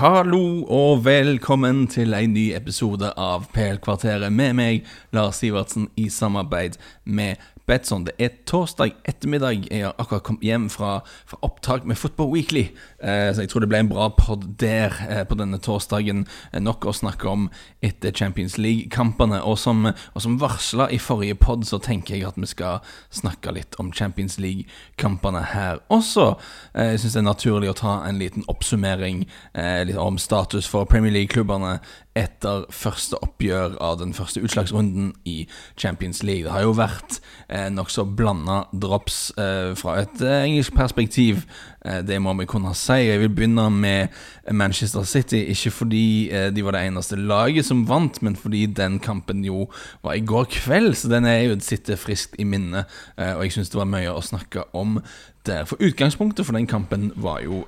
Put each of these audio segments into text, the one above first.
Hallo og velkommen til en ny episode av PL-kvarteret med meg, Lars Sivertsen, i samarbeid med Betson. Det er torsdag ettermiddag. Jeg har akkurat kommet hjem fra, fra opptak med Football Weekly. Eh, så jeg tror det ble en bra pod der eh, på denne torsdagen. Eh, nok å snakke om etter Champions League-kampene. Og som, og som varsla i forrige pod, så tenker jeg at vi skal snakke litt om Champions League-kampene her også. Eh, jeg syns det er naturlig å ta en liten oppsummering eh, litt om status for Premier League-klubbene etter første oppgjør av den første utslagsrunden i Champions League. Det har jo vært eh, nokså blanda drops eh, fra et eh, engelsk perspektiv. Eh, det må vi kunne si. Jeg vil begynne med Manchester City. Ikke fordi eh, de var det eneste laget som vant, men fordi den kampen jo var i går kveld, så den er jo sitter friskt i minnet. Eh, og jeg syns det var mye å snakke om der. For utgangspunktet for den kampen var jo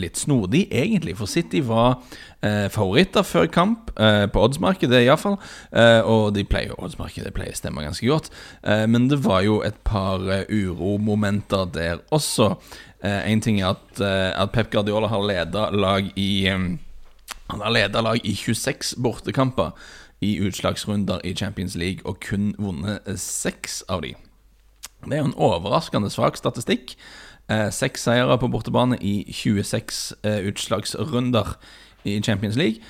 litt snodig, egentlig. For City var favoritter før kamp, på oddsmarkedet iallfall. Uh, og de pleier jo oddsmarkedet pleier å stemme ganske godt. Men det var jo et par uromomenter der også. Én ting er at, at, Pep Guardiola har leda lag i Han har leda lag i 26 bortekamper i utslagsrunder i Champions League, og kun vunnet seks av de. Det er jo en overraskende svak statistikk. Eh, seks seire på bortebane i 26 eh, utslagsrunder i Champions League.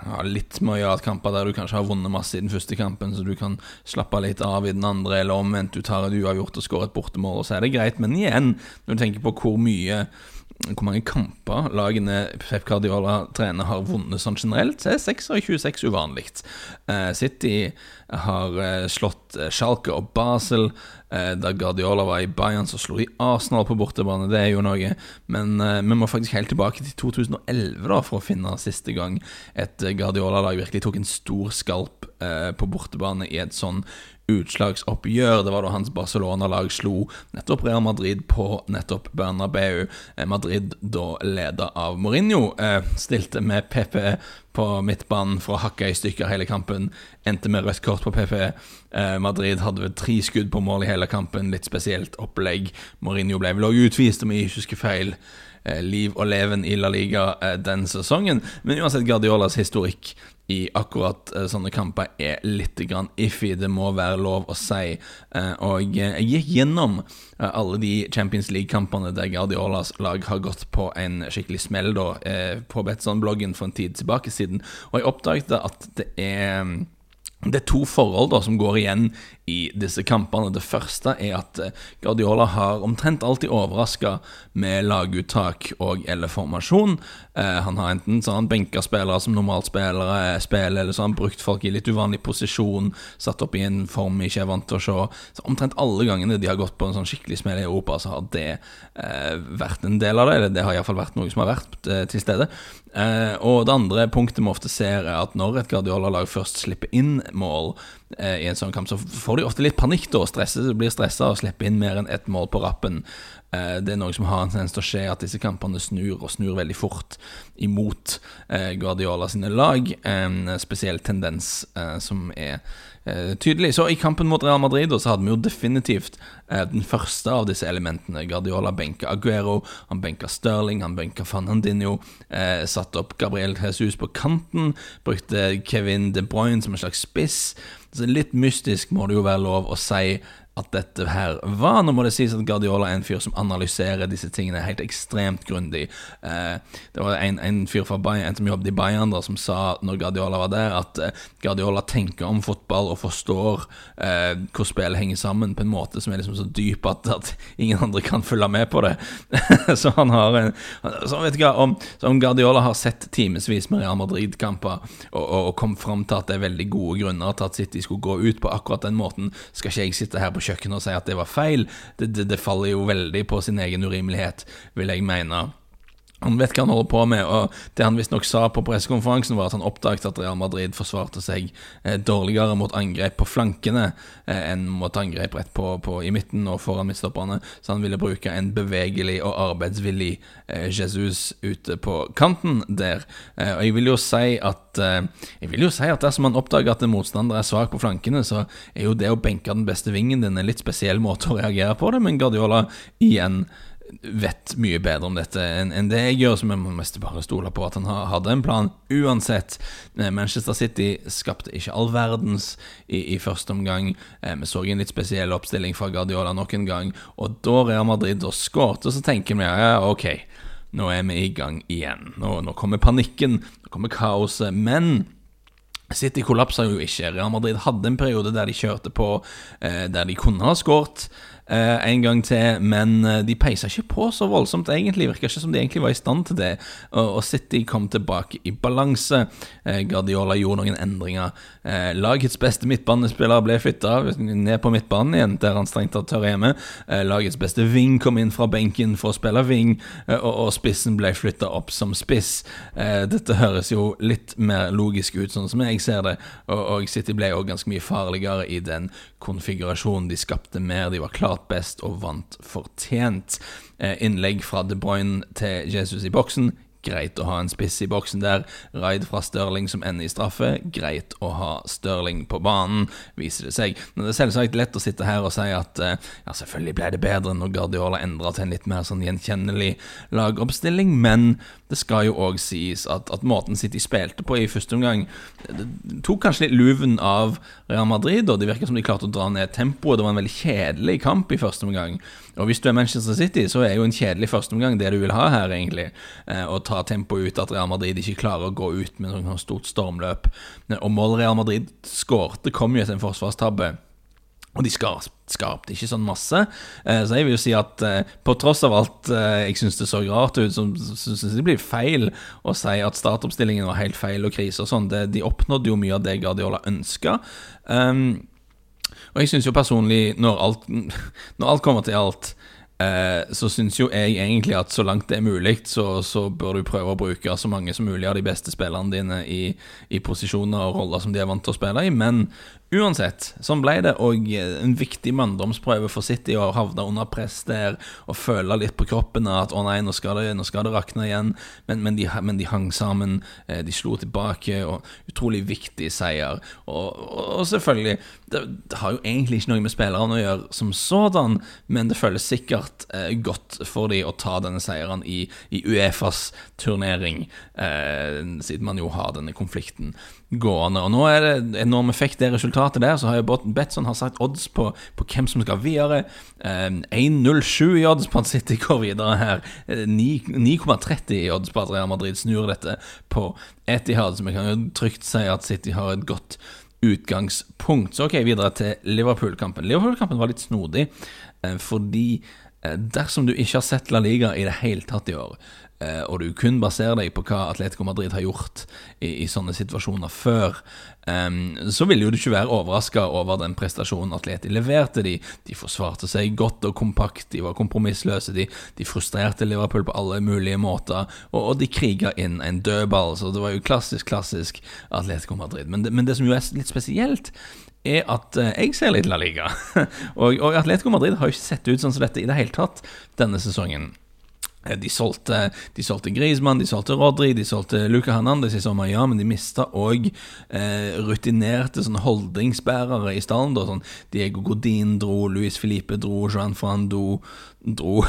Ja, litt med å gjøre at der du kanskje har vunnet masse i den første kampen, så du kan slappe litt av i den andre, eller omvendt. Du tar et uavgjort og skårer et bortemål, og så er det greit. Men igjen, når du tenker på hvor mye hvor mange kamper lagene Pep Guardiola trener, har vunnet sånn generelt, så er 6 26 uvanlig. Uh, City har uh, slått uh, Schalke og Basel. da Guardiola var i Bayern, så slo de Arsenal på bortebane. Det er jo noe. Men vi må faktisk helt tilbake til 2011 da for å finne siste gang et Guardiola-lag virkelig tok en stor skalp på bortebane i et sånn utslagsoppgjør. Det var da hans Barcelona-lag slo nettopp Real Madrid på nettopp Bernabeu. Eh, Madrid, da leda av Mourinho, eh, stilte med PP på midtbanen for å hakke i stykker hele kampen. Endte med rødt kort på PP. Eh, Madrid hadde tre skudd på mål i hele kampen, litt spesielt opplegg. Mourinho ble vel òg utvist, om jeg ikke husker feil. Liv og leven i La Liga den sesongen. Men uansett, Guardiolas historikk i akkurat uh, sånne kamper er litt grann iffy, det må være lov å si. Uh, og jeg gikk gjennom alle de Champions League-kampene der Guardiolas lag har gått på en skikkelig smell, da, på Betson-bloggen for en tid tilbake siden, og jeg oppdaget at det er det er to forhold da som går igjen i disse kampene. Det første er at eh, Guardiola har omtrent alltid overraska med laguttak og eller formasjon. Eh, han har enten så han benka spillere som normalt spillere spiller, eller så har han brukt folk i litt uvanlig posisjon, satt opp i en form vi ikke er vant til å se. Så Omtrent alle gangene de har gått på en sånn skikkelig smell i Europa, så har det eh, vært en del av det. Eller det har iallfall vært noe som har vært eh, til stede. Eh, og det andre punktet vi ofte ser, er at når et Guardiola-lag først slipper inn mål i en sånn kamp, så får de ofte litt panikk da, stresser, blir stressa og slipper inn mer enn ett mål på rappen. Eh, det er noe som har en tendens til å skje, at disse kampene snur, og snur veldig fort imot eh, Guardiola sine lag. En spesiell tendens eh, som er Eh, tydelig. Så i kampen mot Real Madrid så hadde vi jo definitivt eh, den første av disse elementene. Guardiola benka Aguero, han benka Sterling, han benka Fernandinho. Eh, satte opp Gabriel Jesus på kanten, brukte Kevin De Bruyne som en slags spiss. Litt mystisk må det jo være lov å si at dette her var. Nå må det sies at Guardiola er en fyr som analyserer disse tingene helt ekstremt grundig. Eh, det var en, en, fyr fra Bayern, en som jobbet i Bayern, da, som sa når Guardiola var der, at eh, Guardiola tenker om fotball og forstår eh, hvor spillet henger sammen på en måte som er liksom så dyp at, at ingen andre kan følge med på det. så han har en så vet du hva, om, om Guardiola har sett timevis med Real Madrid-kamper og, og, og kom fram til at det er veldig gode grunner til at City skulle gå ut på akkurat den måten, skal ikke jeg sitte her på kjøkkenet og si at det var feil. Det, det, det faller jo veldig på sin egen urimelighet, vil jeg mene. Han vet hva han holder på med, og det han visstnok sa på pressekonferansen, var at han oppdaget at Real Madrid forsvarte seg eh, dårligere mot angrep på flankene eh, enn mot angrep rett på, på, i midten og foran midtstopperne, så han ville bruke en bevegelig og arbeidsvillig eh, Jesus ute på kanten der. Og jeg vil jo si at Jeg vil jo si at dersom man oppdager at en motstander er svak på flankene, så er jo det å benke den beste vingen din en litt spesiell måte å reagere på det, men Guardiola igjen vet mye bedre om dette enn en det jeg gjør, så vi må mest bare stole på at han hadde en plan. Uansett, eh, Manchester City skapte ikke all verdens i, i første omgang. Eh, vi så en litt spesiell oppstilling fra Guardiola nok en gang, og da Real Madrid da skåret, så tenker vi ja, ok, nå er vi i gang igjen. Nå, nå kommer panikken, nå kommer kaoset. Men City kollapsa jo ikke. Real Madrid hadde en periode der de kjørte på, eh, der de kunne ha skåret. Eh, en gang til, men eh, de peisa ikke på så voldsomt, egentlig. Virka ikke som de egentlig var i stand til det. Og, City kom tilbake i balanse. Eh, Guardiola gjorde noen endringer. Lagets beste midtbanespiller ble flytta ned på midtbanen igjen, der han strengt tatt hører hjemme. Lagets beste wing kom inn fra benken for å spille wing, og, spissen ble flytta opp som spiss. Dette høres jo litt mer logisk ut, sånn som jeg ser det, og, City ble jo ganske mye farligere i den konfigurasjonen. De skapte mer, de var klart best og vant fortjent. Eh, innlegg fra De Bruyne til Jesus i boksen Greit å ha en spiss i boksen der. Raid fra Stirling som ender i straffe. Greit å ha Stirling på banen, viser det seg. Men det er selvsagt lett å sitte her og si at eh, ja, selvfølgelig ble det bedre når Guardiola endra til en litt mer sånn gjenkjennelig lagoppstilling, men det skal jo òg sies at, at, måten City spilte på i første omgang, det tok kanskje litt luven av Real Madrid, og det virker som de klarte å dra ned tempoet. Det var en veldig kjedelig kamp i første omgang. Og hvis du er Manchester City, så er jo en kjedelig førsteomgang det du vil ha her, egentlig. Eh, å ta tempoet ut at Real Madrid ikke klarer å gå ut med noe stort stormløp. Og målet Real Madrid skårte, kom jo etter en forsvarstabbe. Og de skapte ikke sånn masse. Eh, så jeg vil jo si at eh, på tross av alt eh, jeg syns det så rart ut, så syns jeg det blir feil å si at startoppstillingen var helt feil og krise og sånn. De oppnådde jo mye av det Guardiola ønska. Um, og jeg syns jo personlig, når alt, når alt kommer til alt, så syns jo jeg egentlig at så langt det er mulig, så, så, bør du prøve å bruke så mange som mulig av de beste spillerne dine i, i posisjoner og roller som de er vant til å spille i. Men Uansett, sånn ble det, og en viktig manndomsprøve for City å havne under press der og føle litt på kroppen at å nei, nå skal det, nå skal det rakne igjen. Men, men, de, men, de, hang sammen, eh, de slo tilbake, og utrolig viktig seier. Og, og, selvfølgelig, det, det, har jo egentlig ikke noe med spillerne å gjøre som sådan, men det føles sikkert eh, godt for de å ta denne seieren i, i Uefas turnering, eh, siden man jo har denne konflikten gående. Og nå er det, enorm effekt, det resultatet der, så har jo Betson har sagt odds på, på hvem som skal videre. Eh, 1,07 i odds på at City går videre her. 9,30 i odds på at Real Madrid snur dette på Etihad, så vi kan jo trygt si at City har et godt utgangspunkt. Så ok, videre til Liverpool-kampen. Liverpool-kampen var litt snodig, eh, fordi eh, dersom du ikke har sett La Liga i det hele tatt i år, Eh, og du kun baserer deg på hva Atletico Madrid har gjort i, i sånne situasjoner før, um, så vil jo du ikke være overraska over den prestasjonen Atleti leverte. De, de forsvarte seg godt og kompakt, de var kompromissløse, de, de frustrerte Liverpool på alle mulige måter, og, og de kriga inn en dødball. Så det var jo klassisk, klassisk Atletico Madrid. Men det, men det som jo er litt spesielt, er at uh, jeg ser litt La Liga. og, og Atletico Madrid har jo ikke sett ut sånn som dette i det hele tatt denne sesongen. Eh, de solgte, de solgte Griezmann, de solgte Rodri, de solgte Luca Hernandez i sommer, ja, men de mista òg eh, rutinerte sånn holdningsbærere i stallen. Da, sånn Diego Godin dro, Luis Felipe dro, Joan Frando dro.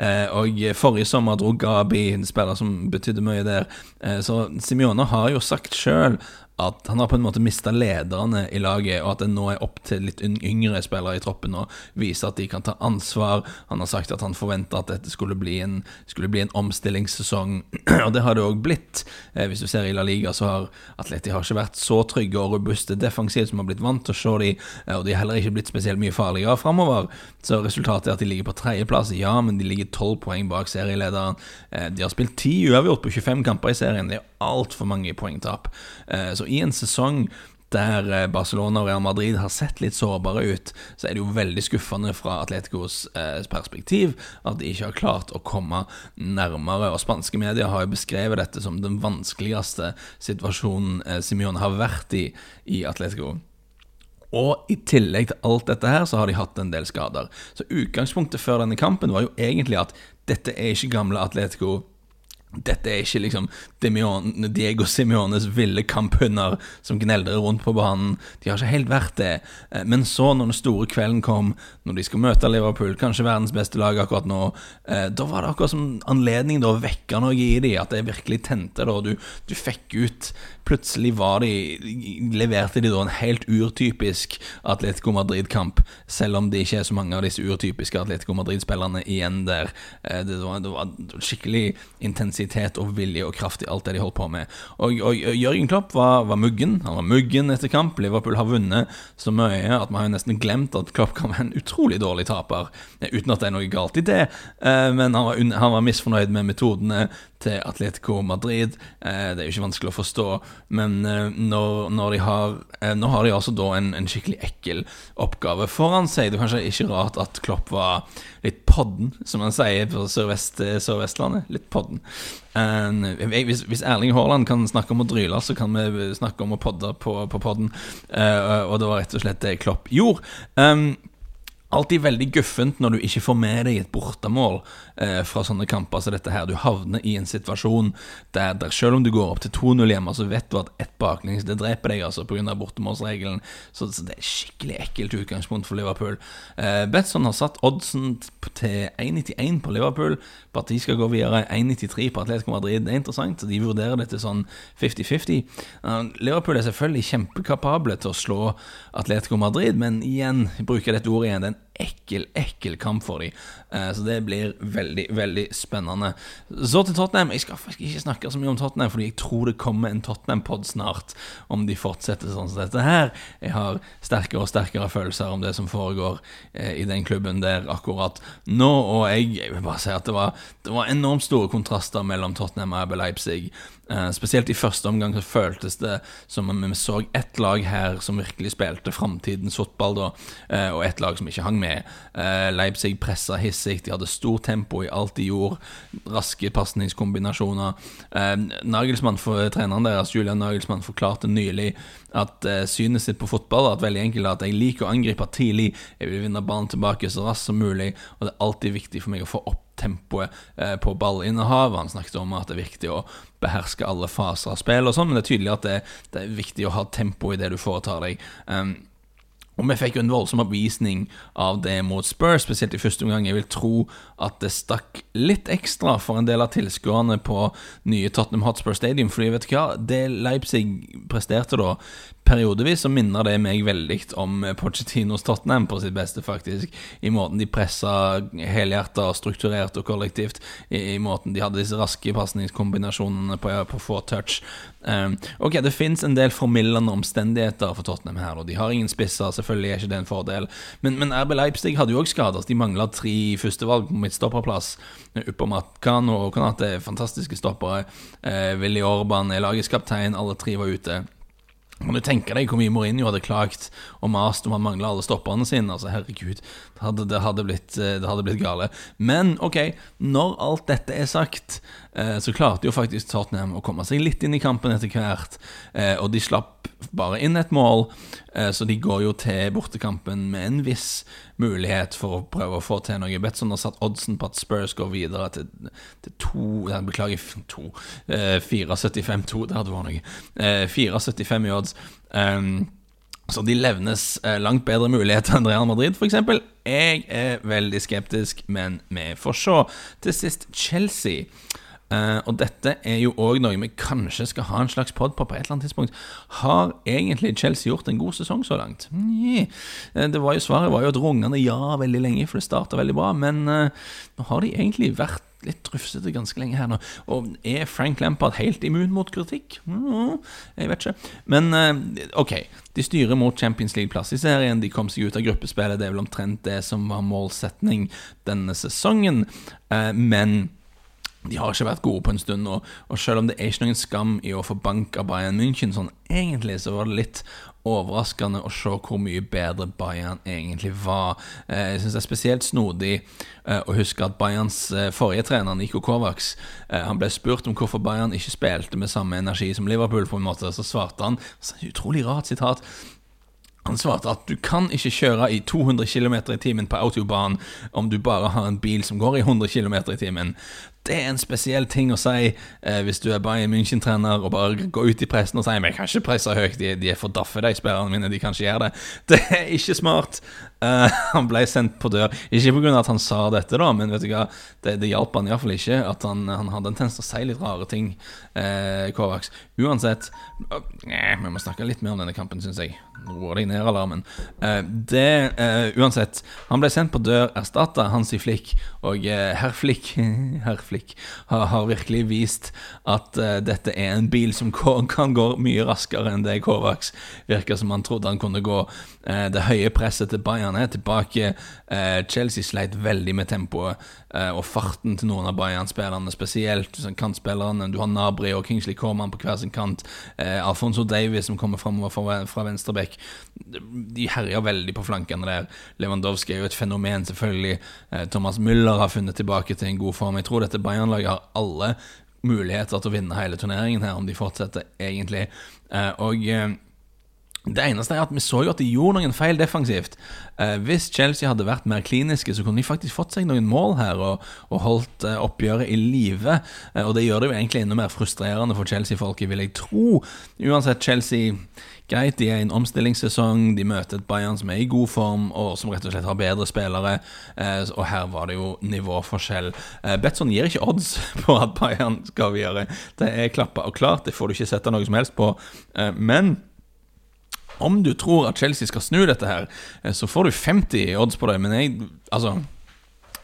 Eh, og forrige sommer dro Gabi, en spiller som betydde mye der. Eh, så Simione har jo sagt sjøl at han har på en måte mista lederne i laget, og at det nå er opp til litt yngre spillere i troppen å vise at de kan ta ansvar. Han har sagt at han forventa at dette skulle bli en, skulle bli en omstillingssesong, og det har det òg blitt. Eh, hvis du ser i La Liga, så har Atleti har ikke vært så trygge og robuste defensivt som har blitt vant til å se de, eh, og de har heller ikke blitt spesielt mye farligere framover. Så resultatet er at de ligger på tredjeplass, ja, men de ligger tolv poeng bak serielederen. Eh, de har spilt ti uavgjort på 25 kamper i serien. Det er altfor mange poengtap. Eh, så i en sesong der eh, Barcelona og Real Madrid har sett litt sårbare ut, så er det jo veldig skuffende fra Atleticos eh, perspektiv at de ikke har klart å komme nærmere. Og Spanske medier har jo beskrevet dette som den vanskeligste situasjonen Simione har vært i i Atletico. Og i tillegg til alt dette her, så har de hatt en del skader. Så utgangspunktet før denne kampen var jo egentlig at dette er ikke gamle Atletico dette er ikke liksom Diego Simiones ville kamphunder som gneldrer rundt på banen. De har ikke helt vært det. Eh, men så, når den store kvelden kom, når de skal møte Liverpool, kanskje verdens beste lag akkurat nå, eh, da var det akkurat som anledning til å vekke noe i dem, at det virkelig tente. da, Du, du fikk ut Plutselig var de leverte de da en helt urtypisk Atletico Madrid-kamp, selv om det ikke er så mange av disse urtypiske Atletico Madrid-spillerne igjen der. Eh, det var, det var skikkelig intensitet intensitet og vilje og kraft i alt det de holdt på med. Og, og Jørgen Klopp var, var, muggen. Han var muggen etter kamp. Liverpool har vunnet så mye at vi har nesten glemt at Klopp kan være en utrolig dårlig taper, uten at det er noe galt i det. Eh, men han var, han var misfornøyd med metodene til Atletico Madrid. Eh, det er jo ikke vanskelig å forstå, men eh, når, når de har Nå har de altså da en, en, skikkelig ekkel oppgave foran seg. Det er kanskje ikke rart at Klopp var litt podden, som han sier på Sør-Vestlandet. Sør litt podden. Hvis, hvis, Erling Haaland kan snakke om å dryle, så kan vi snakke om å podde på, på podden. Uh, og det var rett og slett det Klopp gjorde. Um, alltid veldig guffent når du ikke får med deg et bortemål eh, fra sånne kamper som dette her. Du havner i en situasjon der, der selv om du går opp til 2-0 hjemme, så vet du at ett baklengs det dreper deg altså pga. bortemålsregelen. Så, så, det er skikkelig ekkelt utgangspunkt for Liverpool. Eh, Betson har satt oddsen til 1,91 på Liverpool de skal gå videre 1,93 på Atletico Madrid. Det er interessant. De vurderer det til sånn 50-50. Uh, Liverpool er selvfølgelig kjempekapable til å slå Atletico Madrid, men igjen, bruker dette ordet igjen. den äckligt ekkel, ekkel kamp for dem. Eh, så det blir veldig, veldig spennende. Så til Tottenham. Jeg skal faktisk ikke snakke så mye om Tottenham, fordi jeg tror det kommer en Tottenham-pod snart, om de fortsetter sånn som dette her. Jeg har sterkere og sterkere følelser om det som foregår eh, i den klubben der akkurat nå, og jeg, jeg vil bare si at det var, det var enormt store kontraster mellom Tottenham og Abel Leipzig. Uh, spesielt i første omgang så føltes det som om vi så ett lag her som virkelig spilte framtidens fotball, da, og ett lag som ikke hang med. Uh, Leipzig pressa hissig, de hadde stort tempo i alt de gjorde, raske pasningskombinasjoner. Nagelsmann, for, treneren deres, Julian Nagelsmann forklarte nylig at synet sitt på fotball er at veldig enkelt at jeg liker å angripe tidlig, jeg vil vinne ballen tilbake så raskt som mulig, og det er alltid viktig for meg å få opp tempoet eh, på ballinnehavet. Han snakket om at det er viktig å beherske alle faser av spill og sånn, men det er tydelig at det, det, er viktig å ha tempo i det du foretar deg. Um, og vi fikk jo en voldsom oppvisning av det mot Spurs, spesielt i første omgang. Jeg vil tro at det stakk litt ekstra for en del av tilskuerne på nye Tottenham Hotspur Stadium. Fordi vet hva, det Leipzig presterte da, periodevis så minner det meg veldig om Pochettinos Tottenham på sitt beste, faktisk. I måten de pressa helhjerta, strukturert og kollektivt. I, i, måten de hadde disse raske pasningskombinasjonene på, på få touch. Um, ok, det fins en del formildende omstendigheter for Tottenham her, og de har ingen spisser. Selvfølgelig er ikke det en fordel. Men, men RB Leipzig hadde jo òg skader. De mangla tre førstevalg på midtstopperplass. Upamecano og Konate er fantastiske stoppere. Uh, Willy Orban er lagets kaptein. Alle tre var ute. Kan du tenke deg hvor mye Mourinho hadde klagt og mast om han mangla alle stopperne sine? Altså, herregud, det hadde, det, hadde blitt, eh, det hadde, blitt, gale. Men ok, når alt dette er sagt, eh, så klarte jo faktisk Tottenham å komme seg litt inn i kampen etter hvert. Eh, og de slapp bare inn et mål, så de går jo til bortekampen med en viss mulighet for å prøve å få til noe. Betson har satt oddsen på at Spurs går videre til, til to Beklager, to. 4,75-2, det hadde vært noe. 4,75 i odds. Um, så de levnes eh, langt bedre muligheter enn Real Madrid, f.eks. Jeg er veldig skeptisk, men vi får se. Til sist Chelsea. Uh, og dette er jo òg noe vi kanskje skal ha en slags pod på på et eller annet tidspunkt. Har egentlig Chelsea gjort en god sesong så langt? Nye. Det var jo Svaret var jo et rungende ja veldig lenge, for det starta veldig bra. Men uh, nå har de egentlig vært litt rufsete ganske lenge her nå. Og er Frank Lampard helt immun mot kritikk? Mm, jeg vet ikke. Men uh, ok, de styrer mot Champions League-plass i serien. De kom seg ut av gruppespillet. Det er vel omtrent det som var målsetning denne sesongen. men de har ikke vært gode på en stund, og, og selv om det er ikke noen skam i å få bank av Bayern München, sånn egentlig så var det litt overraskende å se hvor mye bedre Bayern egentlig var. Eh, jeg syns det er spesielt snodig eh, å huske at Bayerns eh, forrige trener, Niko Kovacs, han ble spurt om hvorfor Bayern ikke spilte med samme energi som Liverpool, på en måte, så svarte han så Utrolig rart sitat. Han svarte at du kan ikke kjøre i 200 km i timen på autobahn om du bare har en bil som går i 100 km i timen. Det er en spesiell ting å si eh, hvis du er Bayern München-trener og bare går ut i pressen og sier Men jeg kan ikke presse høyt, de, de er for daffe, de spillerne mine. De kan ikke gjøre det. Det er ikke smart. Uh, han ble sendt på dør. Ikke pga. at han sa dette, da, men vet du hva, det, det hjalp han iallfall ikke. At han, han, hadde en tendens til å si litt rare ting, eh, Kovacs. Uansett uh, Vi må snakke litt mer om denne kampen, syns jeg. Roer deg ned, alarmen. Uh, det Uansett, han ble sendt på dør, erstatta Hansi Flick, og herr Flick, herr Flick har, har, virkelig vist at dette er en bil som kan gå mye raskere enn det Kovacs virker som han trodde han kunne gå. Det høye presset til Bayern er tilbake. Eh, Chelsea sleit veldig med tempoet eh, og farten til noen av Bayern-spillerne, spesielt sånn kantspillerne. Du har Nabri og Kingsley Corman på hver sin kant. Eh, Alfonso Davies som kommer framover fra, fra venstrebekk. De herjer veldig på flankene der. Lewandowski er jo et fenomen, selvfølgelig. Thomas Müller har funnet tilbake til en god form. Jeg tror dette Bayern-laget har alle muligheter til å vinne hele turneringen her, om de fortsetter, egentlig. og det eneste er at vi så jo at de gjorde noen feil defensivt. Eh, hvis Chelsea hadde vært mer kliniske, så kunne de faktisk fått seg noen mål her og, og holdt eh, oppgjøret i live. Eh, og det gjør det jo egentlig enda mer frustrerende for Chelsea-folket, vil jeg tro. Uansett, Chelsea Greit, de er i en omstillingssesong, de møter et Bayern som er i god form, og som rett og slett har bedre spillere. Eh, og her var det jo nivåforskjell. Eh, Betson gir ikke odds på at Bayern skal gjøre. Det er klappa og klart, det får du ikke sette noe som helst på. Eh, men om du tror at Chelsea skal snu dette her, eh, så får du 50 odds på det. Men jeg, altså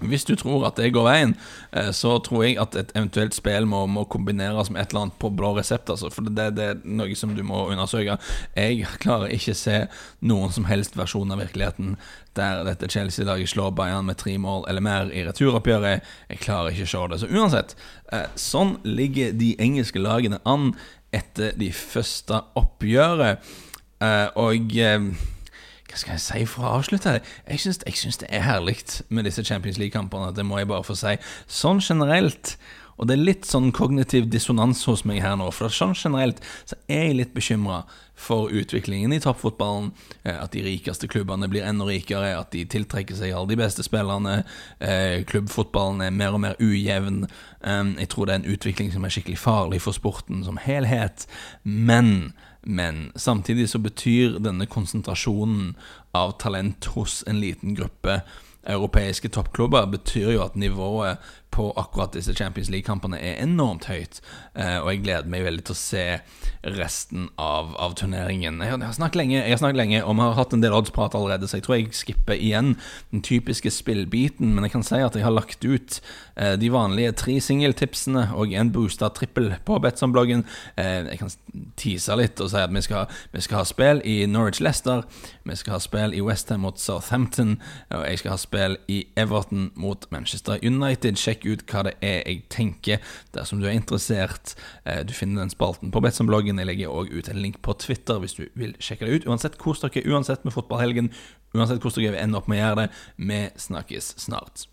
hvis du tror at det går veien, eh, så tror jeg at et eventuelt spill må, må kombineres med et eller annet på blå resept. Altså, for det, det, er noe som du må undersøke. Jeg klarer ikke se noen som helst versjon av virkeligheten der dette Chelsea-laget slår Bayern med tre mål eller mer i returoppgjøret. Jeg klarer ikke å se det. Så uansett, eh, sånn ligger de engelske lagene an etter de første oppgjøret. Uh, og uh, hva skal jeg si for å avslutte? Jeg syns, jeg syns det er herlig med disse Champions League-kampene. Det må jeg bare få si. Sånn generelt og det er litt sånn kognitiv dissonans hos meg her nå. For sånn generelt så er jeg litt bekymra for utviklingen i toppfotballen. Eh, at de rikeste klubbene blir enda rikere, at de tiltrekker seg alle de beste spillerne. Klubbfotballen er mer og mer ujevn. Jeg tror det er en utvikling som er skikkelig farlig for sporten som helhet. Men men samtidig så betyr denne konsentrasjonen av talent hos en liten gruppe europeiske toppklubber betyr jo at nivået på akkurat disse Champions League-kampene er enormt høyt. Eh, og jeg gleder meg veldig til å se resten av, av turneringen. Jeg har, jeg har, lenge, jeg har snakket lenge og vi har hatt en del oddsprat allerede, så jeg tror jeg skipper igjen den typiske spillbiten. Men jeg kan si at jeg har lagt ut eh, de vanlige tre singeltipsene og en boosta trippel på Betson-bloggen. Eh, jeg kan tease litt og si at vi skal, vi skal ha spill i Norwich Leicester, vi skal ha spill i Westham mot Southampton, og jeg skal ha spill i Everton mot Manchester United. Sjekk ut hva det er jeg tenker, dersom du er interessert. Eh, du finner den spalten på Betson-bloggen. Jeg legger òg ut en link på Twitter hvis du vil sjekke det ut. Uansett, kos dere uansett med fotballhelgen. Uansett hvordan dere ender ende opp med å gjøre det. Vi snakkes snart.